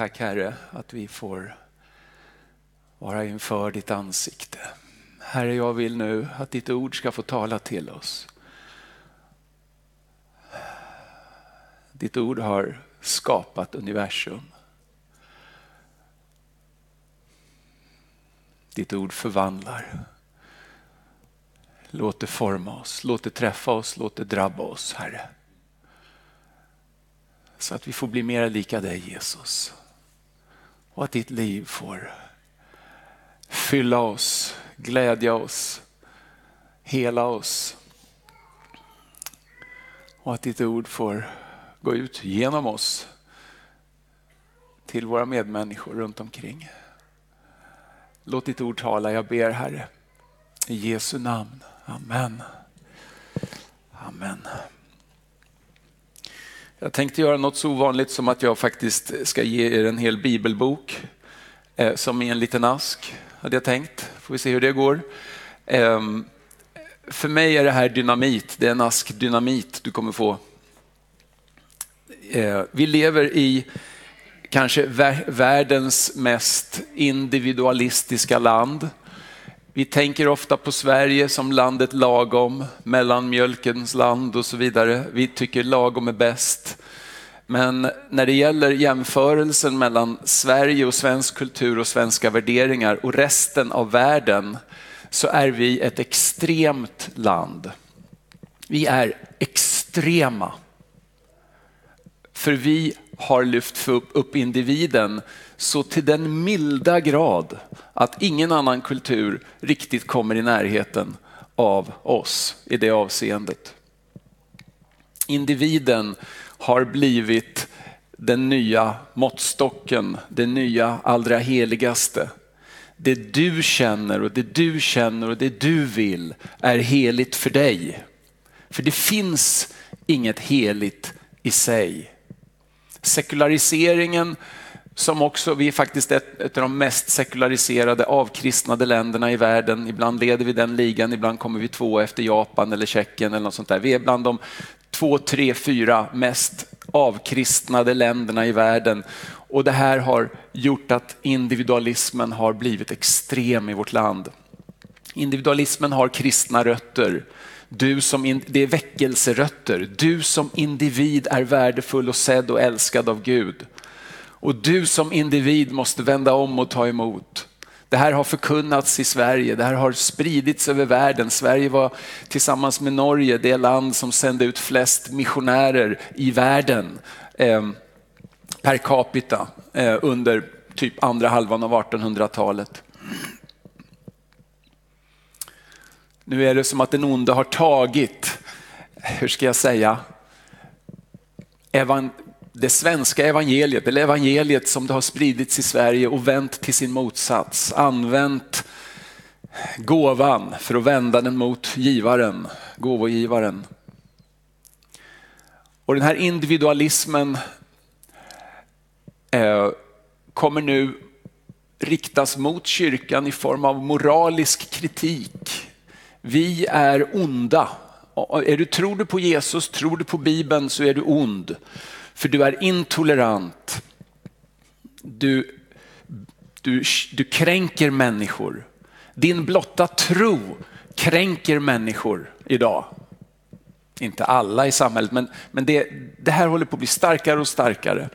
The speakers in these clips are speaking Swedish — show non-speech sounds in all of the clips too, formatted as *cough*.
Tack Herre att vi får vara inför ditt ansikte. Herre, jag vill nu att ditt ord ska få tala till oss. Ditt ord har skapat universum. Ditt ord förvandlar. Låt det forma oss, låt det träffa oss, låt det drabba oss, Herre. Så att vi får bli mer lika dig Jesus. Och att ditt liv får fylla oss, glädja oss, hela oss. Och att ditt ord får gå ut genom oss till våra medmänniskor runt omkring. Låt ditt ord tala, jag ber Herre. I Jesu namn. Amen. Amen. Jag tänkte göra något så ovanligt som att jag faktiskt ska ge er en hel bibelbok eh, som i en liten ask, hade jag tänkt. Får vi se hur det går. Eh, för mig är det här dynamit, det är en ask dynamit du kommer få. Eh, vi lever i kanske världens mest individualistiska land. Vi tänker ofta på Sverige som landet lagom, mellanmjölkens land och så vidare. Vi tycker lagom är bäst. Men när det gäller jämförelsen mellan Sverige och svensk kultur och svenska värderingar och resten av världen så är vi ett extremt land. Vi är extrema. För vi har lyft upp individen så till den milda grad att ingen annan kultur riktigt kommer i närheten av oss i det avseendet. Individen har blivit den nya måttstocken, det nya allra heligaste. Det du känner och det du känner och det du vill är heligt för dig. För det finns inget heligt i sig. Sekulariseringen som också, vi är faktiskt ett, ett av de mest sekulariserade avkristnade länderna i världen. Ibland leder vi den ligan, ibland kommer vi två efter Japan eller Tjeckien eller något sånt där. Vi är bland de två, tre, fyra mest avkristnade länderna i världen. Och det här har gjort att individualismen har blivit extrem i vårt land. Individualismen har kristna rötter. Du som in, det är väckelserötter. Du som individ är värdefull och sedd och älskad av Gud. Och du som individ måste vända om och ta emot. Det här har förkunnats i Sverige, det här har spridits över världen. Sverige var tillsammans med Norge det land som sände ut flest missionärer i världen eh, per capita eh, under typ andra halvan av 1800-talet. Nu är det som att den onde har tagit, hur ska jag säga, det svenska evangeliet, eller evangeliet som det har spridits i Sverige och vänt till sin motsats. Använt gåvan för att vända den mot givaren, gåvogivaren. Och den här individualismen eh, kommer nu riktas mot kyrkan i form av moralisk kritik. Vi är onda. Är du, tror du på Jesus, tror du på Bibeln så är du ond. För du är intolerant. Du, du, du kränker människor. Din blotta tro kränker människor idag. Inte alla i samhället, men, men det, det här håller på att bli starkare och starkare.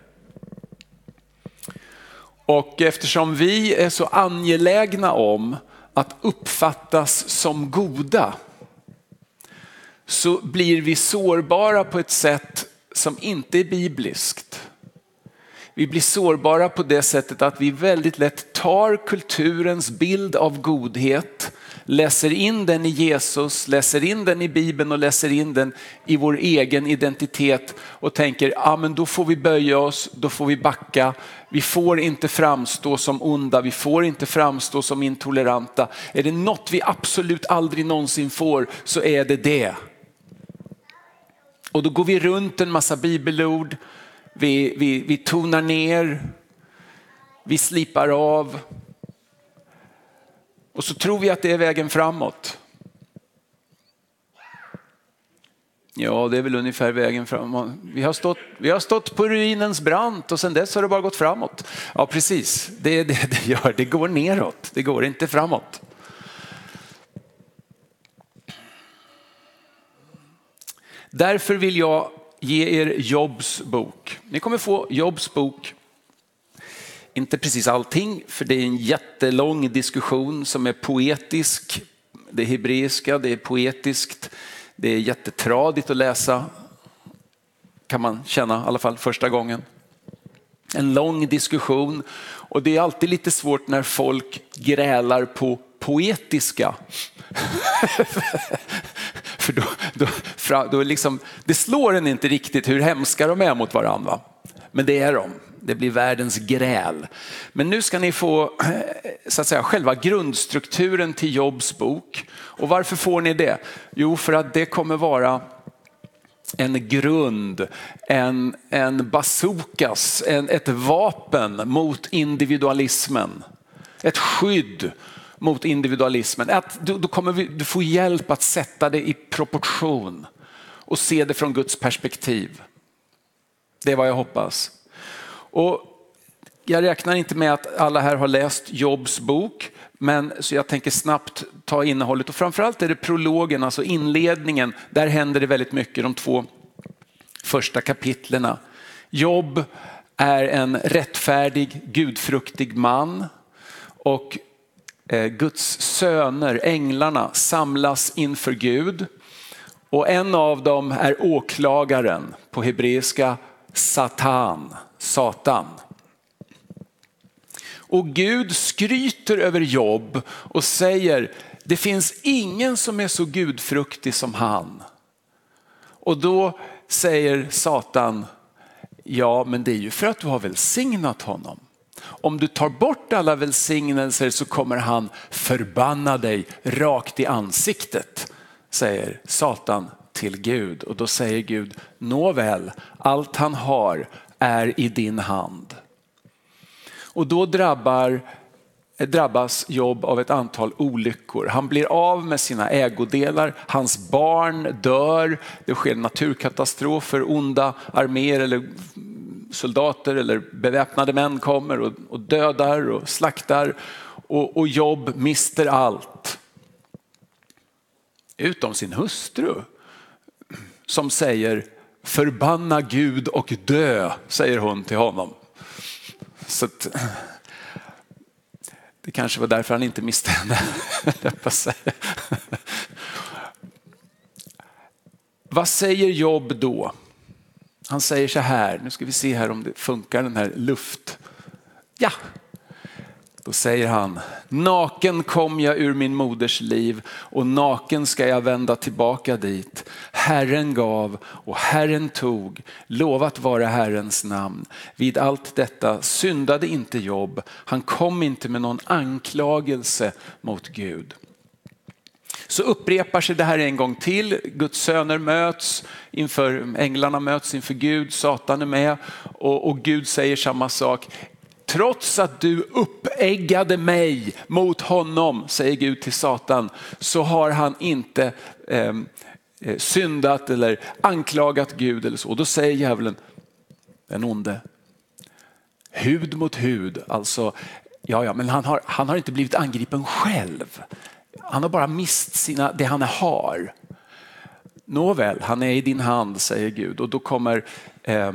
Och eftersom vi är så angelägna om att uppfattas som goda så blir vi sårbara på ett sätt som inte är bibliskt. Vi blir sårbara på det sättet att vi väldigt lätt tar kulturens bild av godhet, läser in den i Jesus, läser in den i Bibeln och läser in den i vår egen identitet och tänker, ja ah, men då får vi böja oss, då får vi backa. Vi får inte framstå som onda, vi får inte framstå som intoleranta. Är det något vi absolut aldrig någonsin får så är det det. Och då går vi runt en massa bibelord, vi, vi, vi tonar ner, vi slipar av. Och så tror vi att det är vägen framåt. Ja, det är väl ungefär vägen framåt. Vi har stått, vi har stått på ruinens brant och sen dess har det bara gått framåt. Ja, precis. Det är det det gör. Det går neråt. Det går inte framåt. Därför vill jag ge er Jobs bok. Ni kommer få Jobs bok. Inte precis allting, för det är en jättelång diskussion som är poetisk. Det är hebreiska, det är poetiskt, det är jättetradigt att läsa. Kan man känna i alla fall första gången. En lång diskussion och det är alltid lite svårt när folk grälar på poetiska. *laughs* För då, då, då liksom, det slår en inte riktigt hur hemska de är mot varandra. Men det är de. Det blir världens gräl. Men nu ska ni få eh, så att säga, själva grundstrukturen till Jobs bok. Och varför får ni det? Jo, för att det kommer vara en grund, en, en bazookas, en, ett vapen mot individualismen. Ett skydd mot individualismen. Att du, då kommer du få hjälp att sätta det i proportion och se det från Guds perspektiv. Det är vad jag hoppas. Och jag räknar inte med att alla här har läst Jobs bok, men så jag tänker snabbt ta innehållet och framförallt är det prologen, alltså inledningen. Där händer det väldigt mycket de två första kapitlerna. Jobb är en rättfärdig, gudfruktig man och Eh, Guds söner, änglarna, samlas inför Gud. Och en av dem är åklagaren, på hebreiska Satan, Satan. Och Gud skryter över Jobb och säger, det finns ingen som är så gudfruktig som han. Och då säger Satan, ja men det är ju för att du har välsignat honom. Om du tar bort alla välsignelser så kommer han förbanna dig rakt i ansiktet, säger Satan till Gud. Och då säger Gud, nåväl, allt han har är i din hand. Och då drabbar, drabbas Jobb av ett antal olyckor. Han blir av med sina ägodelar, hans barn dör, det sker naturkatastrofer, onda arméer eller soldater eller beväpnade män kommer och, och dödar och slaktar och, och Jobb mister allt. Utom sin hustru som säger förbanna Gud och dö, säger hon till honom. Så att, det kanske var därför han inte miste henne. Vad säger Jobb då? Han säger så här, nu ska vi se här om det funkar den här luft. Ja, då säger han, naken kom jag ur min moders liv och naken ska jag vända tillbaka dit. Herren gav och Herren tog, lovat vara Herrens namn. Vid allt detta syndade inte Jobb, han kom inte med någon anklagelse mot Gud så upprepar sig det här en gång till. Guds söner möts, inför, änglarna möts inför Gud, Satan är med och, och Gud säger samma sak. Trots att du uppeggade mig mot honom, säger Gud till Satan, så har han inte ehm, eh, syndat eller anklagat Gud eller så. Och då säger djävulen, den onde, hud mot hud, alltså Ja, ja, men han har, han har inte blivit angripen själv. Han har bara mist sina, det han har. Nåväl, han är i din hand, säger Gud. Och då kommer, eh,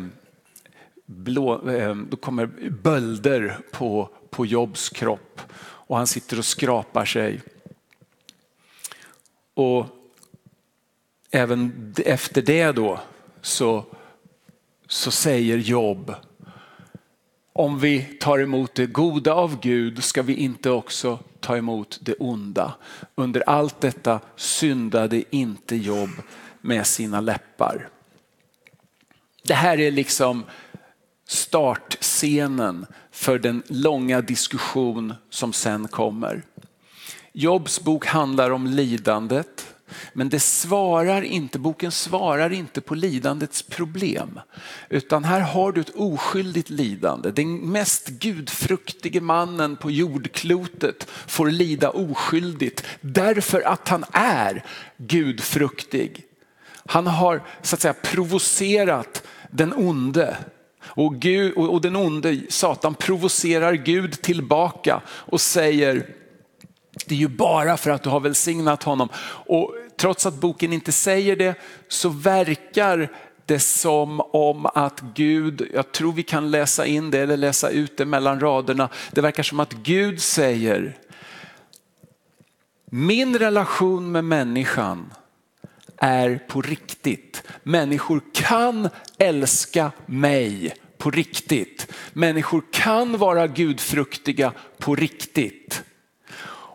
blå, eh, då kommer bölder på, på Jobs kropp och han sitter och skrapar sig. Och även efter det då så, så säger Job, om vi tar emot det goda av Gud ska vi inte också ta emot det onda. Under allt detta syndade inte Jobb med sina läppar. Det här är liksom startscenen för den långa diskussion som sen kommer. Jobs bok handlar om lidandet, men det svarar inte, boken svarar inte på lidandets problem. Utan här har du ett oskyldigt lidande. Den mest gudfruktige mannen på jordklotet får lida oskyldigt därför att han är gudfruktig. Han har så att säga provocerat den onde och, Gud, och den onde, Satan, provocerar Gud tillbaka och säger det är ju bara för att du har välsignat honom. Och trots att boken inte säger det så verkar det som om att Gud, jag tror vi kan läsa in det eller läsa ut det mellan raderna. Det verkar som att Gud säger, min relation med människan är på riktigt. Människor kan älska mig på riktigt. Människor kan vara gudfruktiga på riktigt.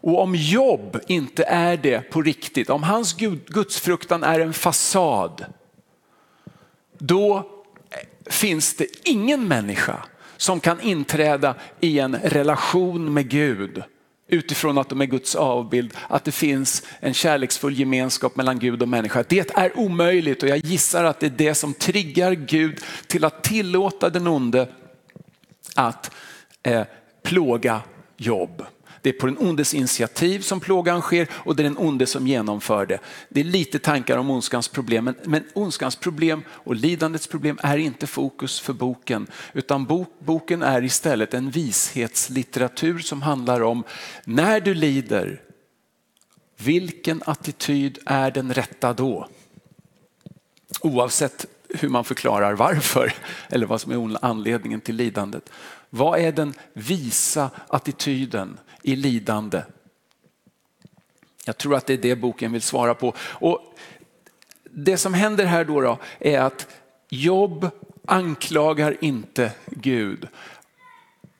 Och om jobb inte är det på riktigt, om hans gudsfruktan är en fasad, då finns det ingen människa som kan inträda i en relation med Gud utifrån att de är Guds avbild, att det finns en kärleksfull gemenskap mellan Gud och människa. Det är omöjligt och jag gissar att det är det som triggar Gud till att tillåta den onde att eh, plåga jobb. Det är på den ondes initiativ som plågan sker och det är den onde som genomför det. Det är lite tankar om ondskans problem, men, men ondskans problem och lidandets problem är inte fokus för boken, utan bok, boken är istället en vishetslitteratur som handlar om när du lider, vilken attityd är den rätta då? Oavsett hur man förklarar varför *laughs* eller vad som är anledningen till lidandet. Vad är den visa attityden i lidande? Jag tror att det är det boken vill svara på. Och det som händer här då, då är att Jobb anklagar inte Gud.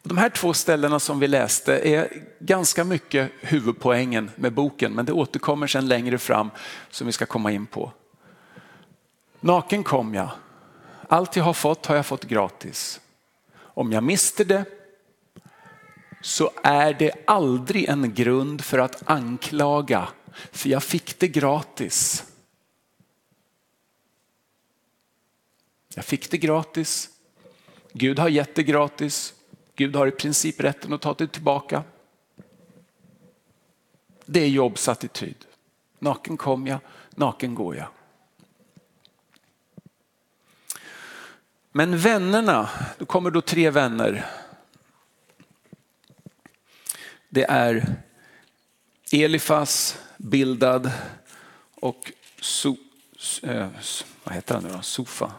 De här två ställena som vi läste är ganska mycket huvudpoängen med boken, men det återkommer sen längre fram som vi ska komma in på. Naken kom jag. Allt jag har fått har jag fått gratis. Om jag mister det så är det aldrig en grund för att anklaga, för jag fick det gratis. Jag fick det gratis. Gud har gett det gratis. Gud har i princip rätten att ta det tillbaka. Det är Jobs attityd. Naken kom jag, naken går jag. Men vännerna, då kommer då tre vänner. Det är Elifas, Bildad och so, eh, vad heter han nu då? Sofa.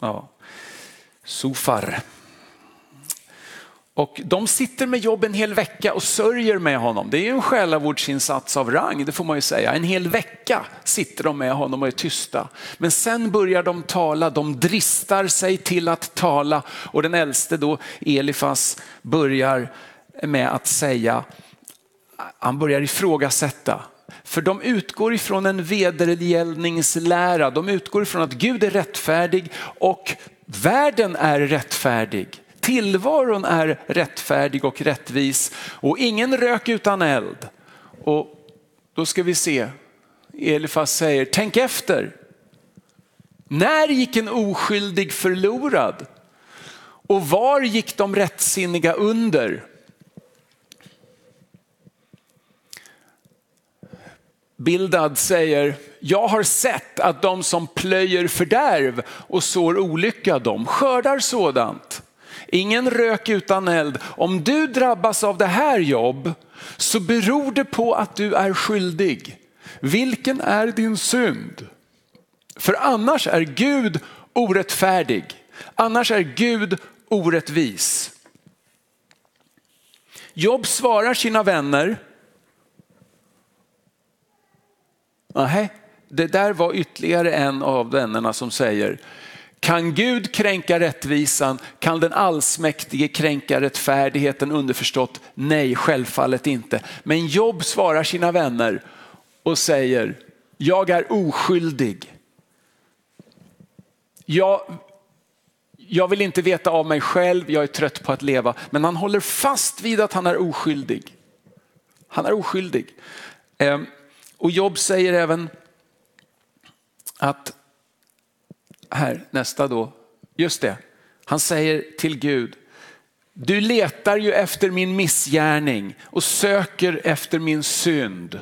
Ja. Sofar. Och de sitter med jobb en hel vecka och sörjer med honom. Det är ju en själavårdsinsats av rang, det får man ju säga. En hel vecka sitter de med honom och är tysta. Men sen börjar de tala, de dristar sig till att tala och den äldste då, Elifas, börjar med att säga, han börjar ifrågasätta. För de utgår ifrån en vedergällningslära, de utgår ifrån att Gud är rättfärdig och världen är rättfärdig. Tillvaron är rättfärdig och rättvis och ingen rök utan eld. Och då ska vi se, Elifas säger, tänk efter. När gick en oskyldig förlorad? Och var gick de rättsinniga under? Bildad säger, jag har sett att de som plöjer fördärv och sår olycka, de skördar sådant. Ingen rök utan eld. Om du drabbas av det här jobb så beror det på att du är skyldig. Vilken är din synd? För annars är Gud orättfärdig. Annars är Gud orättvis. Jobb svarar sina vänner. Nej, det där var ytterligare en av vännerna som säger Kan Gud kränka rättvisan? Kan den allsmäktige kränka rättfärdigheten? Underförstått, nej självfallet inte. Men Job svarar sina vänner och säger, jag är oskyldig. Jag, jag vill inte veta av mig själv, jag är trött på att leva. Men han håller fast vid att han är oskyldig. Han är oskyldig. Ehm, och Job säger även att, här nästa då, just det, han säger till Gud, du letar ju efter min missgärning och söker efter min synd.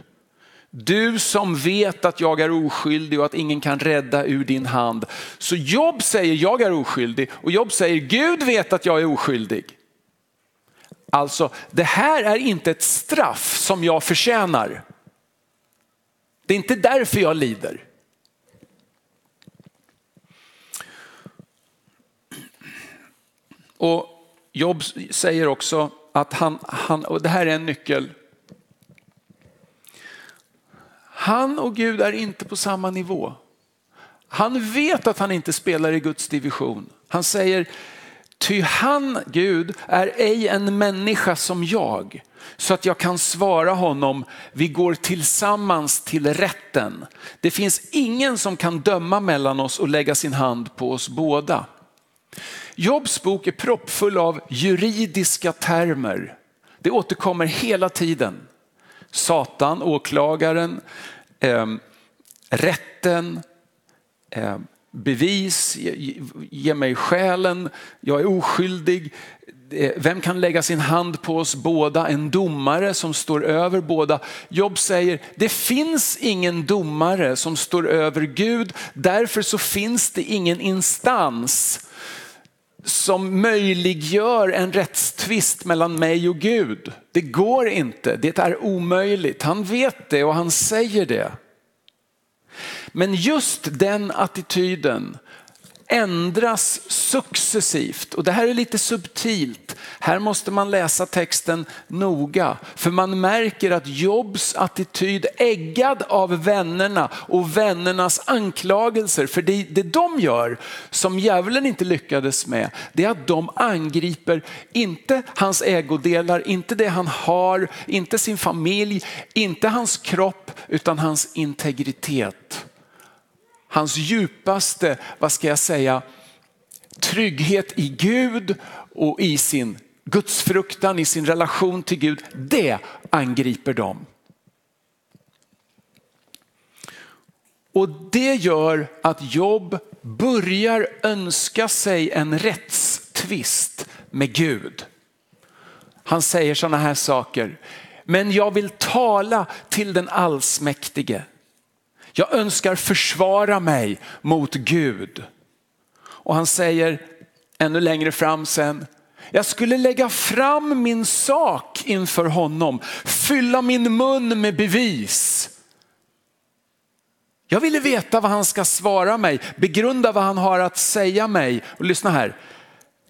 Du som vet att jag är oskyldig och att ingen kan rädda ur din hand. Så Job säger jag är oskyldig och Job säger Gud vet att jag är oskyldig. Alltså det här är inte ett straff som jag förtjänar. Det är inte därför jag lider. Och Job säger också att han, han, och det här är en nyckel, han och Gud är inte på samma nivå. Han vet att han inte spelar i Guds division. Han säger, ty han, Gud, är ej en människa som jag, så att jag kan svara honom, vi går tillsammans till rätten. Det finns ingen som kan döma mellan oss och lägga sin hand på oss båda. Jobs bok är proppfull av juridiska termer. Det återkommer hela tiden. Satan, åklagaren, eh, rätten, eh, bevis, ge, ge mig själen, jag är oskyldig. Eh, vem kan lägga sin hand på oss båda? En domare som står över båda. Job säger, det finns ingen domare som står över Gud, därför så finns det ingen instans som möjliggör en rättstvist mellan mig och Gud. Det går inte, det är omöjligt. Han vet det och han säger det. Men just den attityden ändras successivt och det här är lite subtilt. Här måste man läsa texten noga för man märker att Jobs attityd äggad av vännerna och vännernas anklagelser. För det, det de gör som djävulen inte lyckades med det är att de angriper inte hans ägodelar, inte det han har, inte sin familj, inte hans kropp utan hans integritet hans djupaste, vad ska jag säga, trygghet i Gud och i sin gudsfruktan, i sin relation till Gud, det angriper dem. Och det gör att Job börjar önska sig en rättstvist med Gud. Han säger sådana här saker. Men jag vill tala till den allsmäktige. Jag önskar försvara mig mot Gud. Och han säger ännu längre fram sen, jag skulle lägga fram min sak inför honom, fylla min mun med bevis. Jag ville veta vad han ska svara mig, begrunda vad han har att säga mig. Och lyssna här,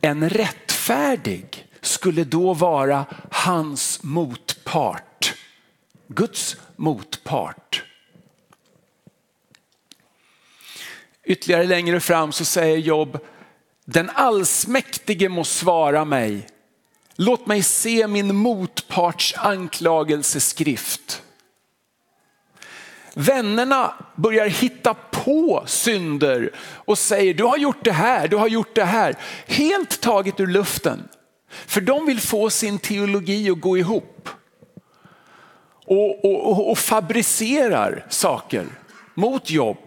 en rättfärdig skulle då vara hans motpart. Guds motpart. Ytterligare längre fram så säger Job, den allsmäktige må svara mig. Låt mig se min motparts anklagelseskrift. Vännerna börjar hitta på synder och säger du har gjort det här, du har gjort det här. Helt taget ur luften. För de vill få sin teologi att gå ihop. Och, och, och fabricerar saker mot jobb.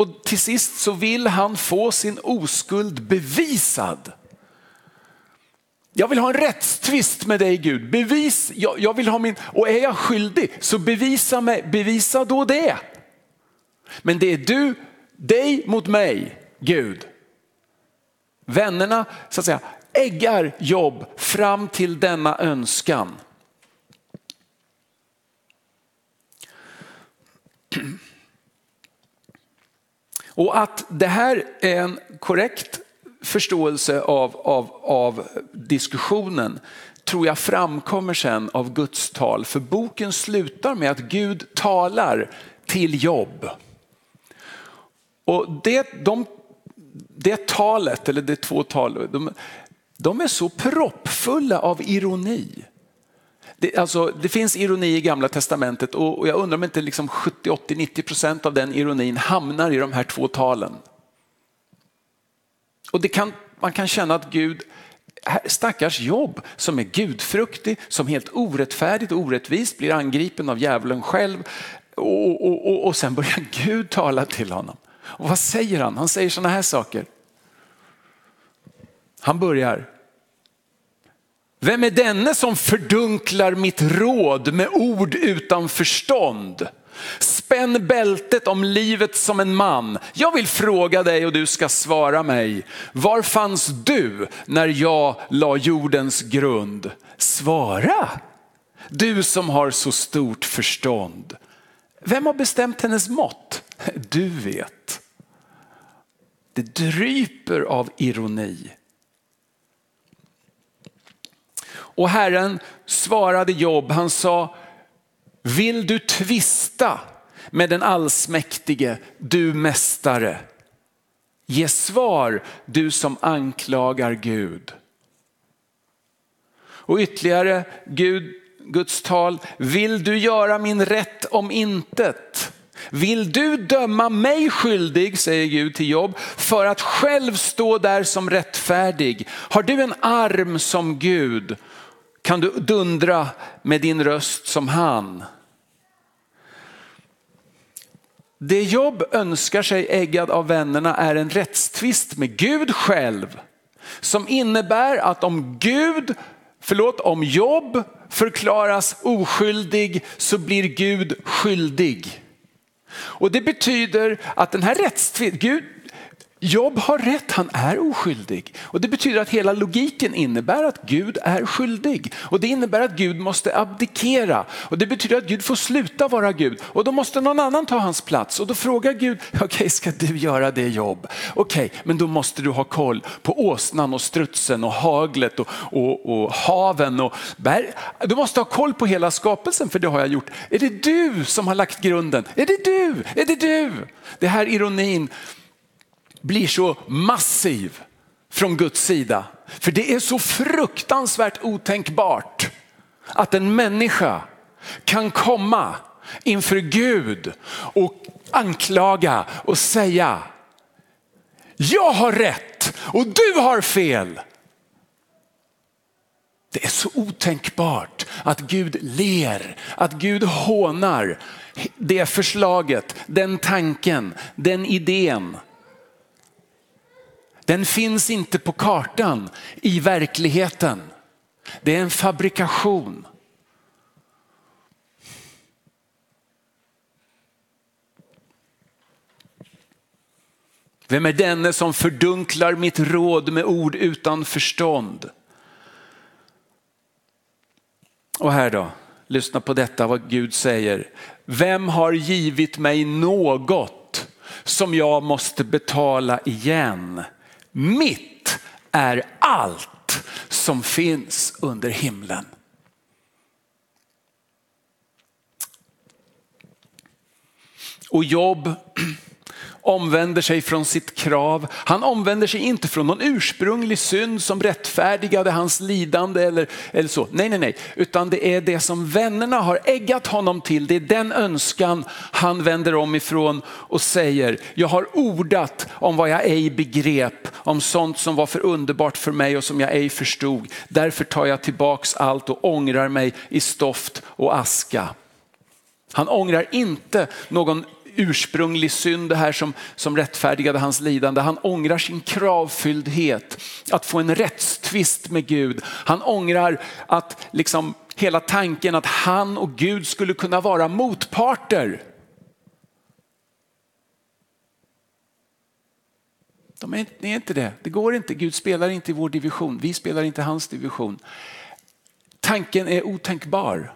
Och till sist så vill han få sin oskuld bevisad. Jag vill ha en rättstvist med dig Gud. Bevis, jag, jag, vill ha min, och är jag skyldig så bevisa, mig, bevisa då det. Men det är du, dig mot mig, Gud. Vännerna så att säga äggar jobb fram till denna önskan. Och att det här är en korrekt förståelse av, av, av diskussionen tror jag framkommer sen av Guds tal. För boken slutar med att Gud talar till Jobb. Och det, de det talet, eller det två talen, de, de är så proppfulla av ironi. Det, alltså, det finns ironi i gamla testamentet och, jag undrar om inte liksom 70, 80, 90 procent av den ironin hamnar i de här två talen. Och det kan, man kan känna att Gud, stackars jobb som är gudfruktig, som helt orättfärdigt och orättvist blir angripen av djävulen själv och, och, och, och sen börjar Gud tala till honom. Och vad säger han? Han säger sådana här saker. Han börjar. Vem är denne som fördunklar mitt råd med ord utan förstånd? Spänn bältet om livet som en man. Jag vill fråga dig och du ska svara mig. Var fanns du när jag la jordens grund? Svara! Du som har så stort förstånd. Vem har bestämt hennes mått? Du vet. Det dryper av ironi. Och Herren svarade Jobb, han sa, vill du tvista med den allsmäktige, du mästare? Ge svar, du som anklagar Gud. Och ytterligare Gud, Guds tal, vill du göra min rätt om intet? Vill du döma mig skyldig, säger Gud till Jobb, för att själv stå där som rättfärdig? Har du en arm som Gud? Kan du dundra med din röst som han? Det Jobb önskar sig äggad av vännerna är en rättstvist med Gud själv som innebär att om Gud, förlåt, om Jobb förklaras oskyldig så blir Gud skyldig. Och det betyder att den här rättstvisten, Gud, Jobb har rätt, han är oskyldig. Och det betyder att hela logiken innebär att Gud är skyldig. Och det innebär att Gud måste abdikera. Och det betyder att Gud får sluta vara Gud. Och då måste någon annan ta hans plats. Och då frågar Gud, okej okay, ska du göra det jobb? Okej, okay, men då måste du ha koll på åsnan och strutsen och haglet och, och, och haven och berg. Du måste ha koll på hela skapelsen för det har jag gjort. Är det du som har lagt grunden? Är det du? Är det du? Det här ironin blir så massiv från Guds sida. För det är så fruktansvärt otänkbart att en människa kan komma inför Gud och anklaga och säga jag har rätt och du har fel. Det är så otänkbart att Gud ler, att Gud hånar det förslaget, den tanken, den idén. Den finns inte på kartan i verkligheten. Det är en fabrikation. Vem är denne som fördunklar mitt råd med ord utan förstånd? Och här då, lyssna på detta vad Gud säger. Vem har givit mig något som jag måste betala igen? Mitt är allt som finns under himlen. Och Jobb omvänder sig från sitt krav. Han omvänder sig inte från någon ursprunglig synd som rättfärdigade hans lidande eller, eller så. Nej, nej, nej, utan det är det som vännerna har äggat honom till. Det är den önskan han vänder om ifrån och säger, jag har ordat om vad jag ej begrep, om sånt som var för underbart för mig och som jag ej förstod. Därför tar jag tillbaks allt och ångrar mig i stoft och aska. Han ångrar inte någon ursprunglig synd, det här som, som rättfärdigade hans lidande. Han ångrar sin kravfylldhet, att få en rättstvist med Gud. Han ångrar att liksom hela tanken att han och Gud skulle kunna vara motparter. De är, är inte det. Det går inte. Gud spelar inte i vår division. Vi spelar inte i hans division. Tanken är otänkbar.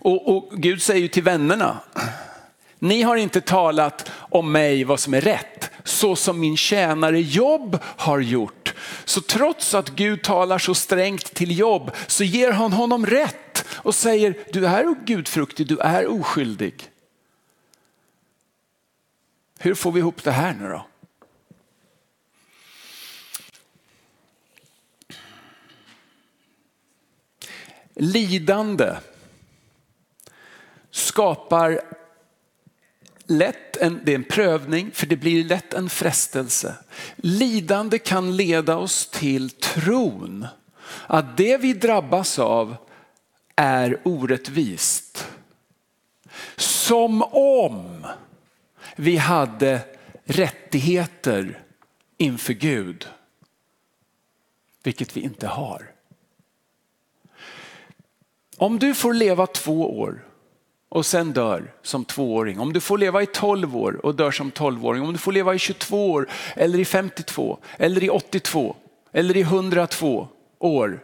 Och, och Gud säger till vännerna, ni har inte talat om mig vad som är rätt, så som min tjänare Jobb har gjort. Så trots att Gud talar så strängt till Jobb så ger han honom rätt och säger du är gudfruktig, du är oskyldig. Hur får vi ihop det här nu då? Lidande skapar lätt en, det är en prövning, för det blir lätt en frestelse. Lidande kan leda oss till tron att det vi drabbas av är orättvist. Som om vi hade rättigheter inför Gud, vilket vi inte har. Om du får leva två år och sen dör som tvååring, om du får leva i 12 år och dör som tolvåring, om du får leva i 22 år eller i 52 eller i 82 eller i 102 år.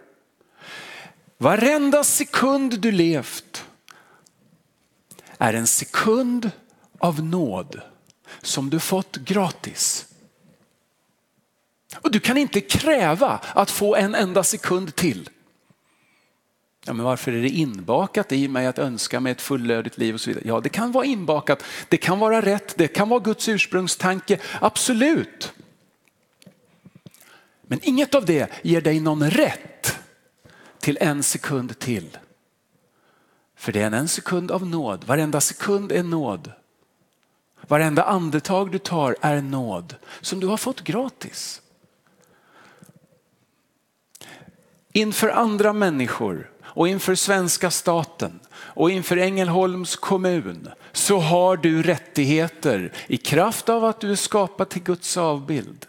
Varenda sekund du levt är en sekund av nåd som du fått gratis. Och du kan inte kräva att få en enda sekund till. Ja, men varför är det inbakat i mig att önska mig ett fullödigt liv och så vidare? Ja, det kan vara inbakat, det kan vara rätt, det kan vara Guds ursprungstanke, absolut. Men inget av det ger dig någon rätt till en sekund till. För det är en sekund av nåd, varenda sekund är nåd. Varenda andetag du tar är nåd som du har fått gratis. Inför andra människor och inför svenska staten och inför Ängelholms kommun så har du rättigheter i kraft av att du är skapad till Guds avbild.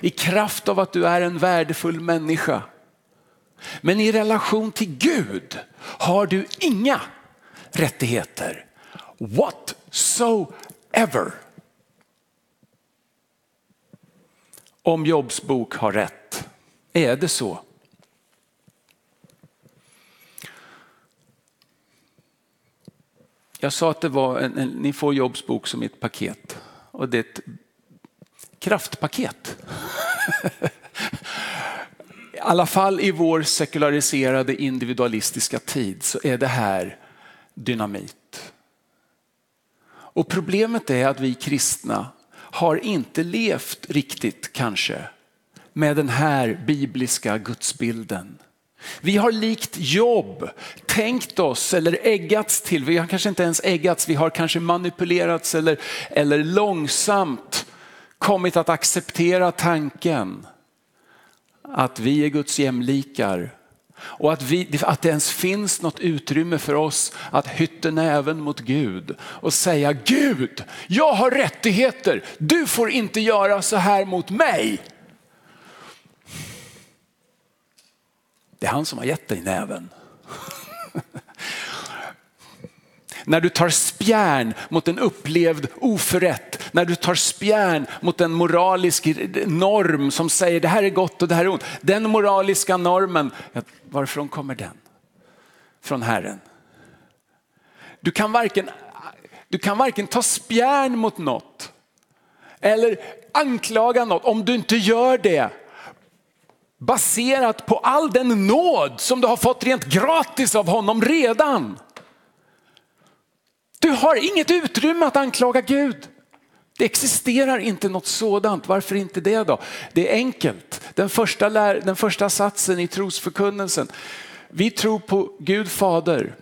I kraft av att du är en värdefull människa. Men i relation till Gud har du inga rättigheter. Whatsoever. Om Jobs bok har rätt. Är det så? Jag sa att det var en, en, ni får Jobs bok som ett paket och det är ett kraftpaket. I alla fall i vår sekulariserade individualistiska tid så är det här dynamit. Och problemet är att vi kristna har inte levt riktigt kanske med den här bibliska gudsbilden. Vi har likt jobb tänkt oss eller äggats till, vi har kanske inte ens äggats, vi har kanske manipulerats eller, eller långsamt kommit att acceptera tanken att vi är Guds jämlikar. Och att, vi, att det ens finns något utrymme för oss att hytta näven mot Gud och säga Gud, jag har rättigheter, du får inte göra så här mot mig. Det är han som har gett dig näven. när du tar spjärn mot en upplevd oförrätt, när du tar spjärn mot en moralisk norm som säger det här är gott och det här är ont. Den moraliska normen, varifrån kommer den? Från Herren. Du kan varken, du kan varken ta spjärn mot något eller anklaga något om du inte gör det baserat på all den nåd som du har fått rent gratis av honom redan. Du har inget utrymme att anklaga Gud. Det existerar inte något sådant. Varför inte det då? Det är enkelt. Den första, lär, den första satsen i trosförkunnelsen. Vi tror på Gud fader,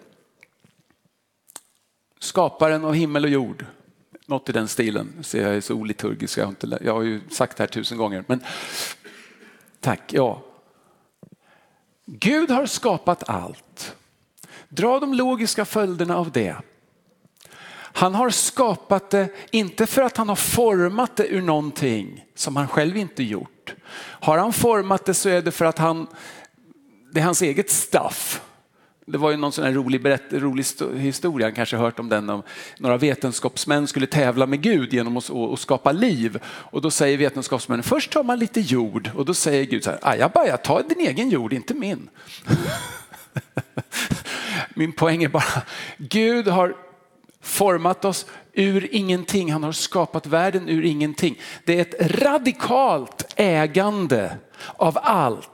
skaparen av himmel och jord. Något i den stilen. Jag är så oliturgisk, jag har, inte, jag har ju sagt det här tusen gånger. Men Tack, ja. Gud har skapat allt. Dra de logiska följderna av det. Han har skapat det, inte för att han har format det ur någonting som han själv inte gjort. Har han format det så är det för att han, det är hans eget stuff. Det var ju någon sån här rolig, berätt, rolig historia, kanske hört om den, om några vetenskapsmän skulle tävla med Gud genom att, att skapa liv. Och då säger vetenskapsmännen, först tar man lite jord och då säger Gud så här, ajabaja, ta din egen jord, inte min. *laughs* Min poäng är bara, Gud har format oss ur ingenting. Han har skapat världen ur ingenting. Det är ett radikalt ägande av allt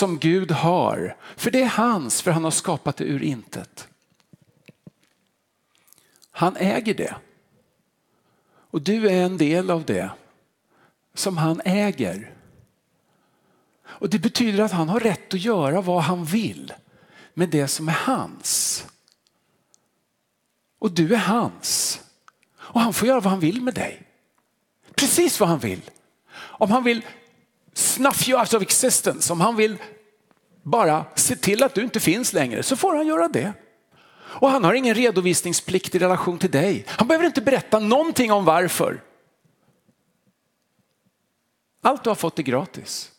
som Gud har. För det är hans, för han har skapat det ur intet. Han äger det. Och du är en del av det som han äger. Och Det betyder att han har rätt att göra vad han vill med det som är hans. Och du är hans. Och han får göra vad han vill med dig. Precis vad han vill. Om han vill snuff you out of existence, om han vill bara se till att du inte finns längre så får han göra det. Och han har ingen redovisningsplikt i relation till dig. Han behöver inte berätta någonting om varför. Allt du har fått är gratis.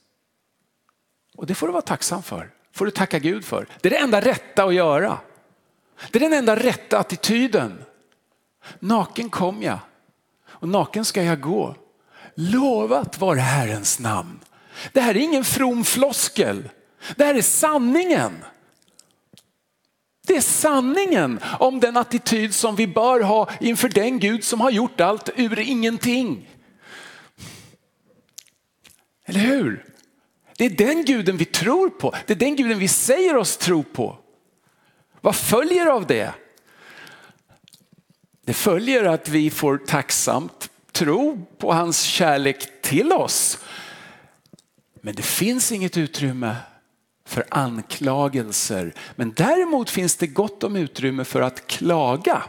Och det får du vara tacksam för. får du tacka Gud för. Det är det enda rätta att göra. Det är den enda rätta attityden. Naken kom jag och naken ska jag gå. Lovat var Herrens namn. Det här är ingen from floskel. Det här är sanningen. Det är sanningen om den attityd som vi bör ha inför den Gud som har gjort allt ur ingenting. Eller hur? Det är den guden vi tror på. Det är den guden vi säger oss tro på. Vad följer av det? Det följer att vi får tacksamt tro på hans kärlek till oss. Men det finns inget utrymme för anklagelser. Men däremot finns det gott om utrymme för att klaga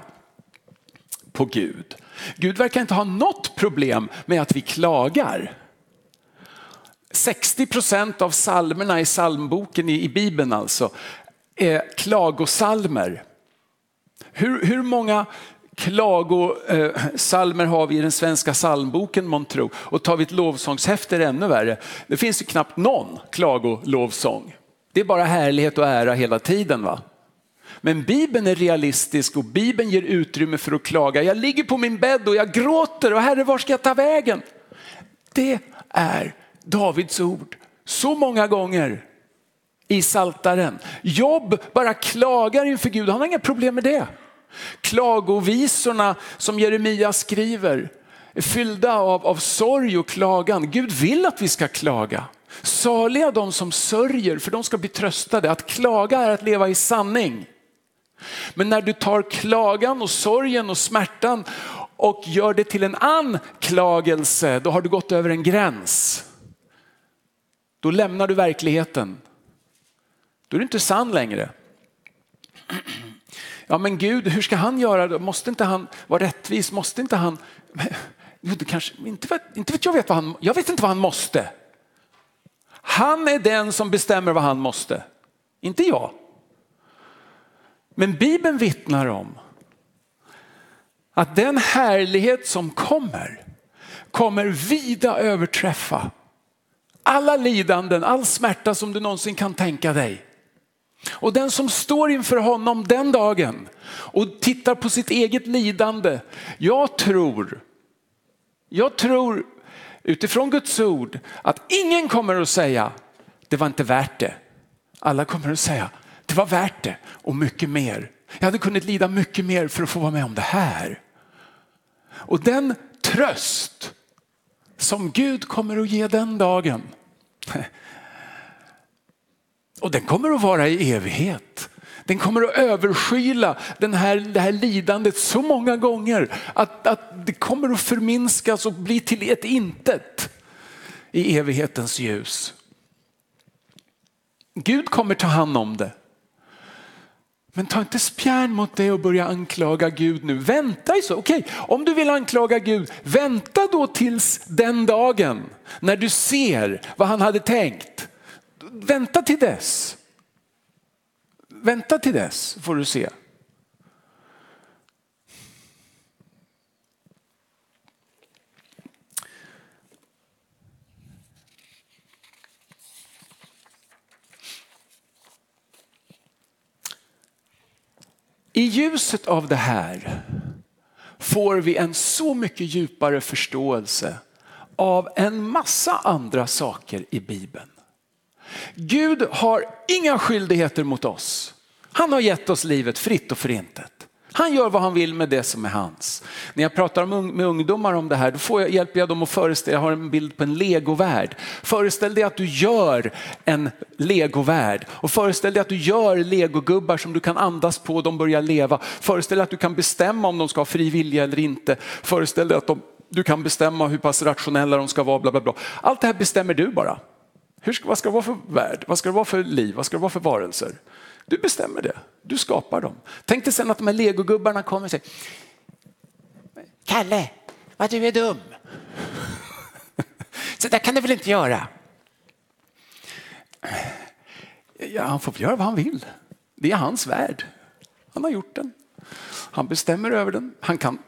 på Gud. Gud verkar inte ha något problem med att vi klagar. 60 procent av salmerna i psalmboken i, Bibeln alltså är klagosalmer. Hur, hur många klagosalmer eh, har vi i den svenska psalmboken månntro? Och tar vi ett lovsångshäfte är det ännu värre. Det finns ju knappt någon klagolovsång. Det är bara härlighet och ära hela tiden. va? Men Bibeln är realistisk och Bibeln ger utrymme för att klaga. Jag ligger på min bädd och jag gråter och Herre var ska jag ta vägen? Det är Davids ord så många gånger i Saltaren. Jobb bara klagar inför Gud, han har inga problem med det. Klagovisorna som Jeremia skriver är fyllda av, av sorg och klagan. Gud vill att vi ska klaga. Saliga de som sörjer för de ska bli tröstade. Att klaga är att leva i sanning. Men när du tar klagan och sorgen och smärtan och gör det till en anklagelse, då har du gått över en gräns. Då lämnar du verkligheten. Då är du inte sann längre. Ja men Gud, hur ska han göra? Måste inte han vara rättvis? Måste inte han? Jo, det kanske, inte, vet, inte vet jag, vet vad han, jag vet inte vad han måste. Han är den som bestämmer vad han måste, inte jag. Men Bibeln vittnar om att den härlighet som kommer, kommer vida överträffa alla lidanden, all smärta som du någonsin kan tänka dig. Och den som står inför honom den dagen och tittar på sitt eget lidande, jag tror, jag tror utifrån Guds ord att ingen kommer att säga det var inte värt det. Alla kommer att säga det var värt det och mycket mer. Jag hade kunnat lida mycket mer för att få vara med om det här. Och den tröst som Gud kommer att ge den dagen. *laughs* Och den kommer att vara i evighet. Den kommer att överskyla den här, det här lidandet så många gånger att, att det kommer att förminskas och bli till ett intet i evighetens ljus. Gud kommer ta hand om det. Men ta inte spjärn mot det och börja anklaga Gud nu. Vänta i så. Okej, om du vill anklaga Gud, vänta då tills den dagen när du ser vad han hade tänkt. Vänta till dess. Vänta till dess får du se. I ljuset av det här får vi en så mycket djupare förståelse av en massa andra saker i Bibeln. Gud har inga skyldigheter mot oss. Han har gett oss livet fritt och förintet. Han gör vad han vill med det som är hans. När jag pratar med ungdomar om det här, då får jag, hjälper jag dem att föreställa, jag har en bild på en legovärld. Föreställ dig att du gör en legovärld och föreställ dig att du gör legogubbar som du kan andas på och de börjar leva. Föreställ dig att du kan bestämma om de ska ha fri vilja eller inte. Föreställ dig att de, du kan bestämma hur pass rationella de ska vara. Bla bla bla. Allt det här bestämmer du bara. Hur ska, vad ska det vara för värld? Vad ska det vara för liv? Vad ska det vara för varelser? Du bestämmer det. Du skapar dem. Tänk dig sen att de här legogubbarna kommer och säger Kalle, vad du är dum. *laughs* Så där kan du väl inte göra? Ja, han får göra vad han vill. Det är hans värld. Han har gjort den. Han bestämmer över den. Han kan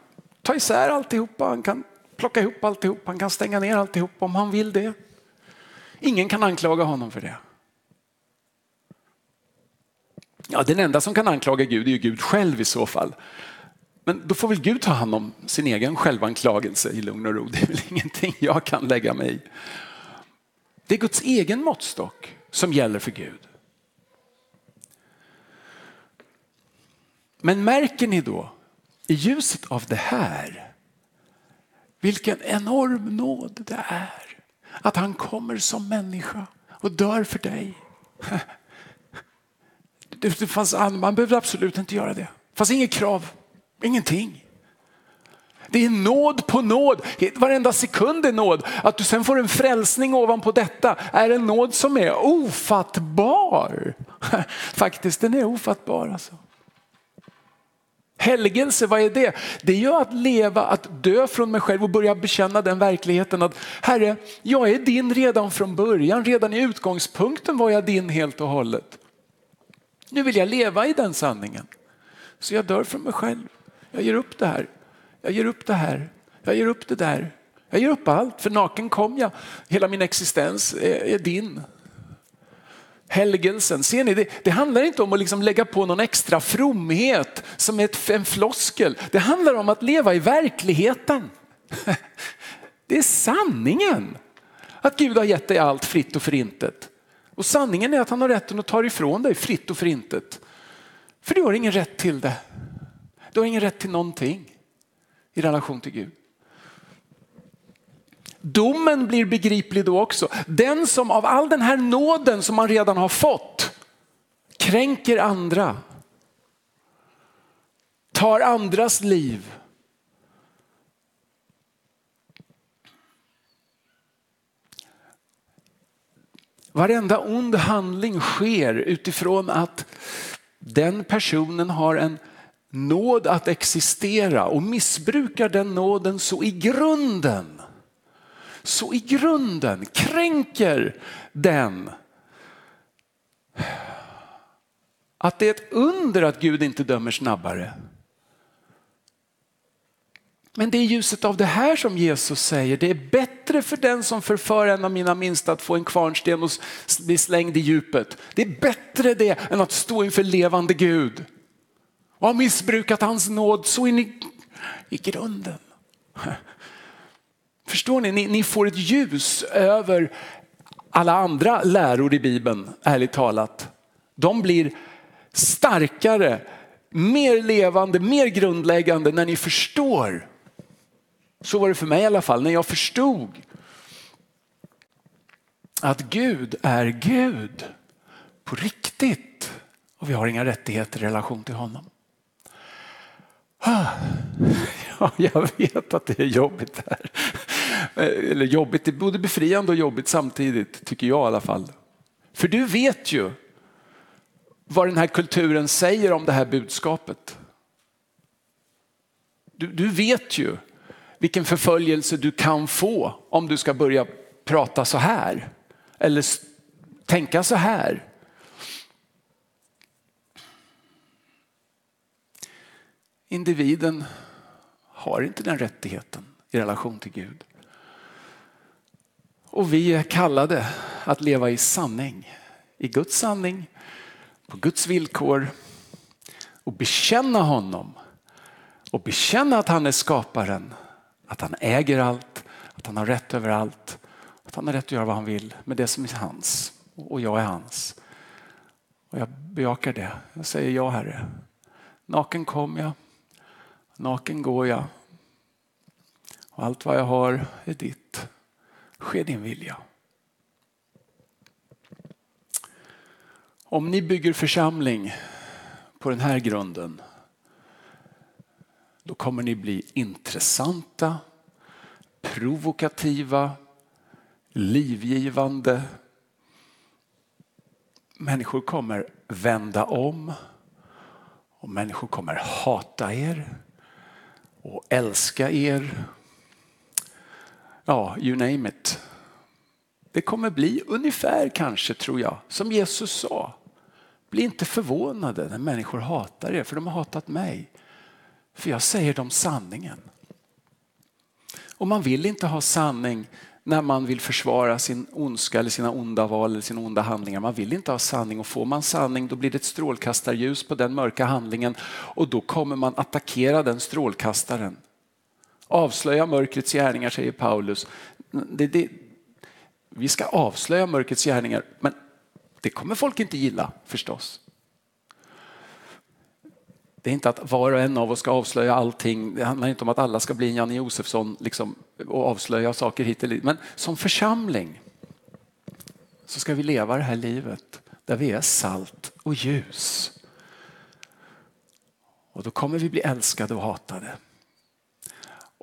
ta isär alltihopa, han kan plocka ihop alltihop, han kan stänga ner alltihop om han vill det. Ingen kan anklaga honom för det. Ja, den enda som kan anklaga Gud är ju Gud själv i så fall. Men då får väl Gud ta hand om sin egen självanklagelse i lugn och ro. Det är väl ingenting jag kan lägga mig i. Det är Guds egen måttstock som gäller för Gud. Men märker ni då i ljuset av det här vilken enorm nåd det är att han kommer som människa och dör för dig. *laughs* Det fanns, man behövde absolut inte göra det. Det fanns inget krav, ingenting. Det är nåd på nåd, varenda sekund är nåd. Att du sen får en frälsning ovanpå detta är en nåd som är ofattbar. *laughs* Faktiskt, den är ofattbar. Alltså. Helgelse, vad är det? Det är ju att leva, att dö från mig själv och börja bekänna den verkligheten att Herre, jag är din redan från början, redan i utgångspunkten var jag din helt och hållet. Nu vill jag leva i den sanningen. Så jag dör från mig själv. Jag ger upp det här. Jag ger upp det här. Jag ger upp det där. Jag ger upp allt, för naken kom jag. Hela min existens är, är din. Helgelsen, ser ni? Det, det, handlar inte om att liksom lägga på någon extra fromhet som ett, en floskel. Det handlar om att leva i verkligheten. *laughs* Det är sanningen. Att Gud har gett dig allt fritt och förintet. Och sanningen är att han har rätten att ta ifrån dig fritt och förintet. För du har ingen rätt till det. Du har ingen rätt till någonting i relation till Gud. Domen blir begriplig då också. Den som av all den här nåden som man redan har fått kränker andra, tar andras liv, Varenda ond handling sker utifrån att den personen har en nåd att existera och missbrukar den nåden så i grunden, så i grunden kränker den att det är ett under att Gud inte dömer snabbare. Men det är ljuset av det här som Jesus säger, det är bättre för den som förför en av mina minsta att få en kvarnsten och bli slängd i djupet. Det är bättre det än att stå inför levande Gud och ha missbrukat hans nåd så in i, i grunden. Förstår ni? ni? Ni får ett ljus över alla andra läror i Bibeln, ärligt talat. De blir starkare, mer levande, mer grundläggande när ni förstår så var det för mig i alla fall när jag förstod att Gud är Gud på riktigt och vi har inga rättigheter i relation till honom. Ah, *laughs* ja, jag vet att det är jobbigt här. Eh, eller jobbigt, det är både befriande och jobbigt samtidigt, tycker jag i alla fall. För du vet ju vad den här kulturen säger om det här budskapet. Du, du vet ju vilken förföljelse du kan få om du ska börja prata så här eller tänka så här. Individen har inte den rättigheten i relation till Gud. Och vi är kallade att leva i sanning, i Guds sanning, på Guds villkor och bekänna honom och bekänna att han är skaparen att han äger allt, att han har rätt över allt, att han har rätt att göra vad han vill med det som är hans och jag är hans. Och jag bejakar det. Jag säger ja Herre. Naken kom jag, Naken går jag och allt vad jag har är ditt. Ske din vilja. Om ni bygger församling på den här grunden då kommer ni bli intressanta, provokativa, livgivande. Människor kommer vända om och människor kommer hata er och älska er. Ja, you name it. Det kommer bli ungefär kanske, tror jag, som Jesus sa. Bli inte förvånade när människor hatar er, för de har hatat mig. För jag säger dem sanningen. Och man vill inte ha sanning när man vill försvara sin ondska eller sina onda val eller sina onda handlingar. Man vill inte ha sanning och får man sanning då blir det ett strålkastarljus på den mörka handlingen och då kommer man attackera den strålkastaren. Avslöja mörkrets gärningar säger Paulus. Det, det, vi ska avslöja mörkrets gärningar men det kommer folk inte gilla förstås. Det är inte att var och en av oss ska avslöja allting. Det handlar inte om att alla ska bli en Janne Josefsson liksom, och avslöja saker hit och dit. Men som församling så ska vi leva det här livet där vi är salt och ljus. Och då kommer vi bli älskade och hatade.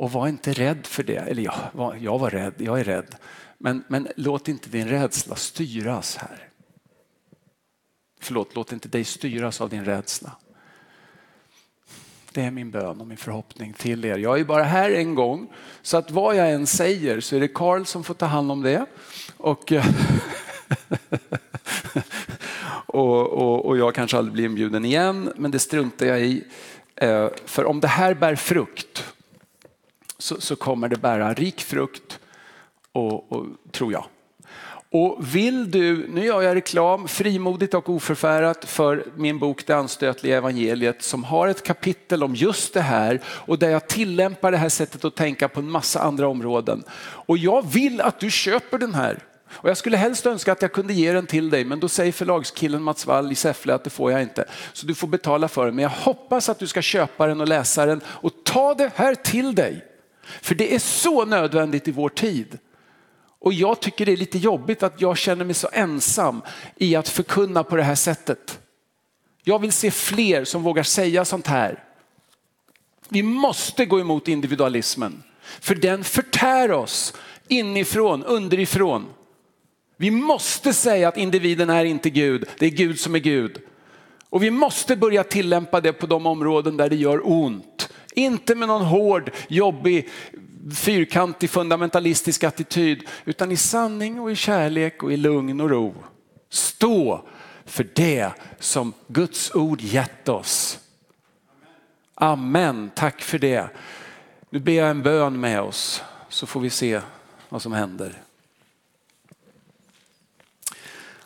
Och var inte rädd för det. Eller jag, jag var rädd, jag är rädd. Men, men låt inte din rädsla styras här. Förlåt, låt inte dig styras av din rädsla. Det är min bön och min förhoppning till er. Jag är bara här en gång, så att vad jag än säger så är det Karl som får ta hand om det. Och, *laughs* och, och, och, jag kanske aldrig blir inbjuden igen, men det struntar jag i. Eh, för om det här bär frukt så, så kommer det bära rik frukt, och, och tror jag. Och vill du, nu gör jag reklam frimodigt och oförfärat för min bok Det anstötliga evangeliet som har ett kapitel om just det här och där jag tillämpar det här sättet att tänka på en massa andra områden. Och jag vill att du köper den här. Och jag skulle helst önska att jag kunde ge den till dig men då säger förlagskillen Mats Wall i Säffle att det får jag inte. Så du får betala för den. Men jag hoppas att du ska köpa den och läsa den och ta det här till dig. För det är så nödvändigt i vår tid. Och jag tycker det är lite jobbigt att jag känner mig så ensam i att förkunna på det här sättet. Jag vill se fler som vågar säga sånt här. Vi måste gå emot individualismen, för den förtär oss inifrån, underifrån. Vi måste säga att individen är inte Gud, det är Gud som är Gud. Och vi måste börja tillämpa det på de områden där det gör ont. Inte med någon hård, jobbig fyrkantig fundamentalistisk attityd utan i sanning och i kärlek och i lugn och ro. Stå för det som Guds ord gett oss. Amen, tack för det. Nu ber jag en bön med oss så får vi se vad som händer.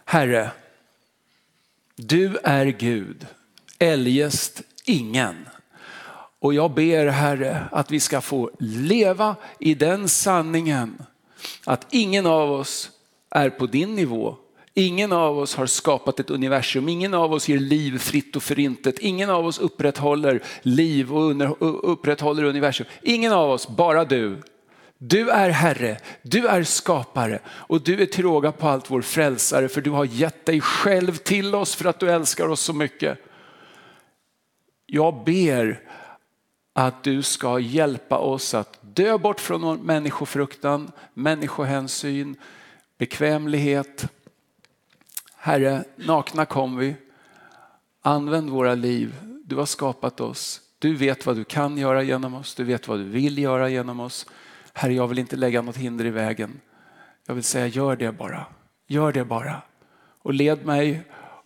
Herre, du är Gud, eljest ingen. Och jag ber Herre att vi ska få leva i den sanningen att ingen av oss är på din nivå. Ingen av oss har skapat ett universum, ingen av oss ger liv fritt och förintet, ingen av oss upprätthåller liv och upprätthåller universum. Ingen av oss, bara du. Du är Herre, du är skapare och du är till råga på allt vår frälsare för du har gett dig själv till oss för att du älskar oss så mycket. Jag ber att du ska hjälpa oss att dö bort från människofruktan, människohänsyn, bekvämlighet. Herre, nakna kom vi. Använd våra liv. Du har skapat oss. Du vet vad du kan göra genom oss. Du vet vad du vill göra genom oss. Herre, jag vill inte lägga något hinder i vägen. Jag vill säga, gör det bara. Gör det bara. Och led mig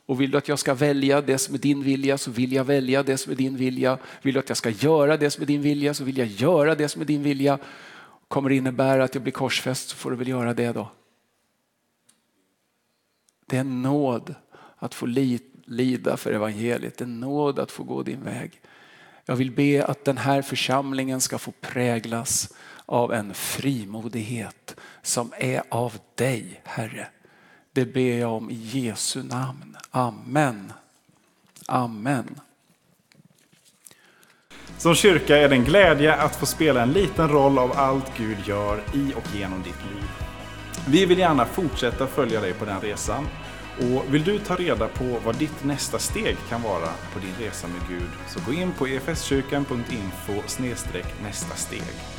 och vill du att jag ska välja det som är din vilja så vill jag välja det som är din vilja. Vill du att jag ska göra det som är din vilja så vill jag göra det som är din vilja. Kommer det innebära att jag blir korsfäst så får du väl göra det då. Det är en nåd att få lida för evangeliet. Det är en nåd att få gå din väg. Jag vill be att den här församlingen ska få präglas av en frimodighet som är av dig, Herre. Det ber jag om i Jesu namn. Amen. Amen. Som kyrka är det en glädje att få spela en liten roll av allt Gud gör i och genom ditt liv. Vi vill gärna fortsätta följa dig på den resan. Och vill du ta reda på vad ditt nästa steg kan vara på din resa med Gud så gå in på efskyrkan.info nästa steg.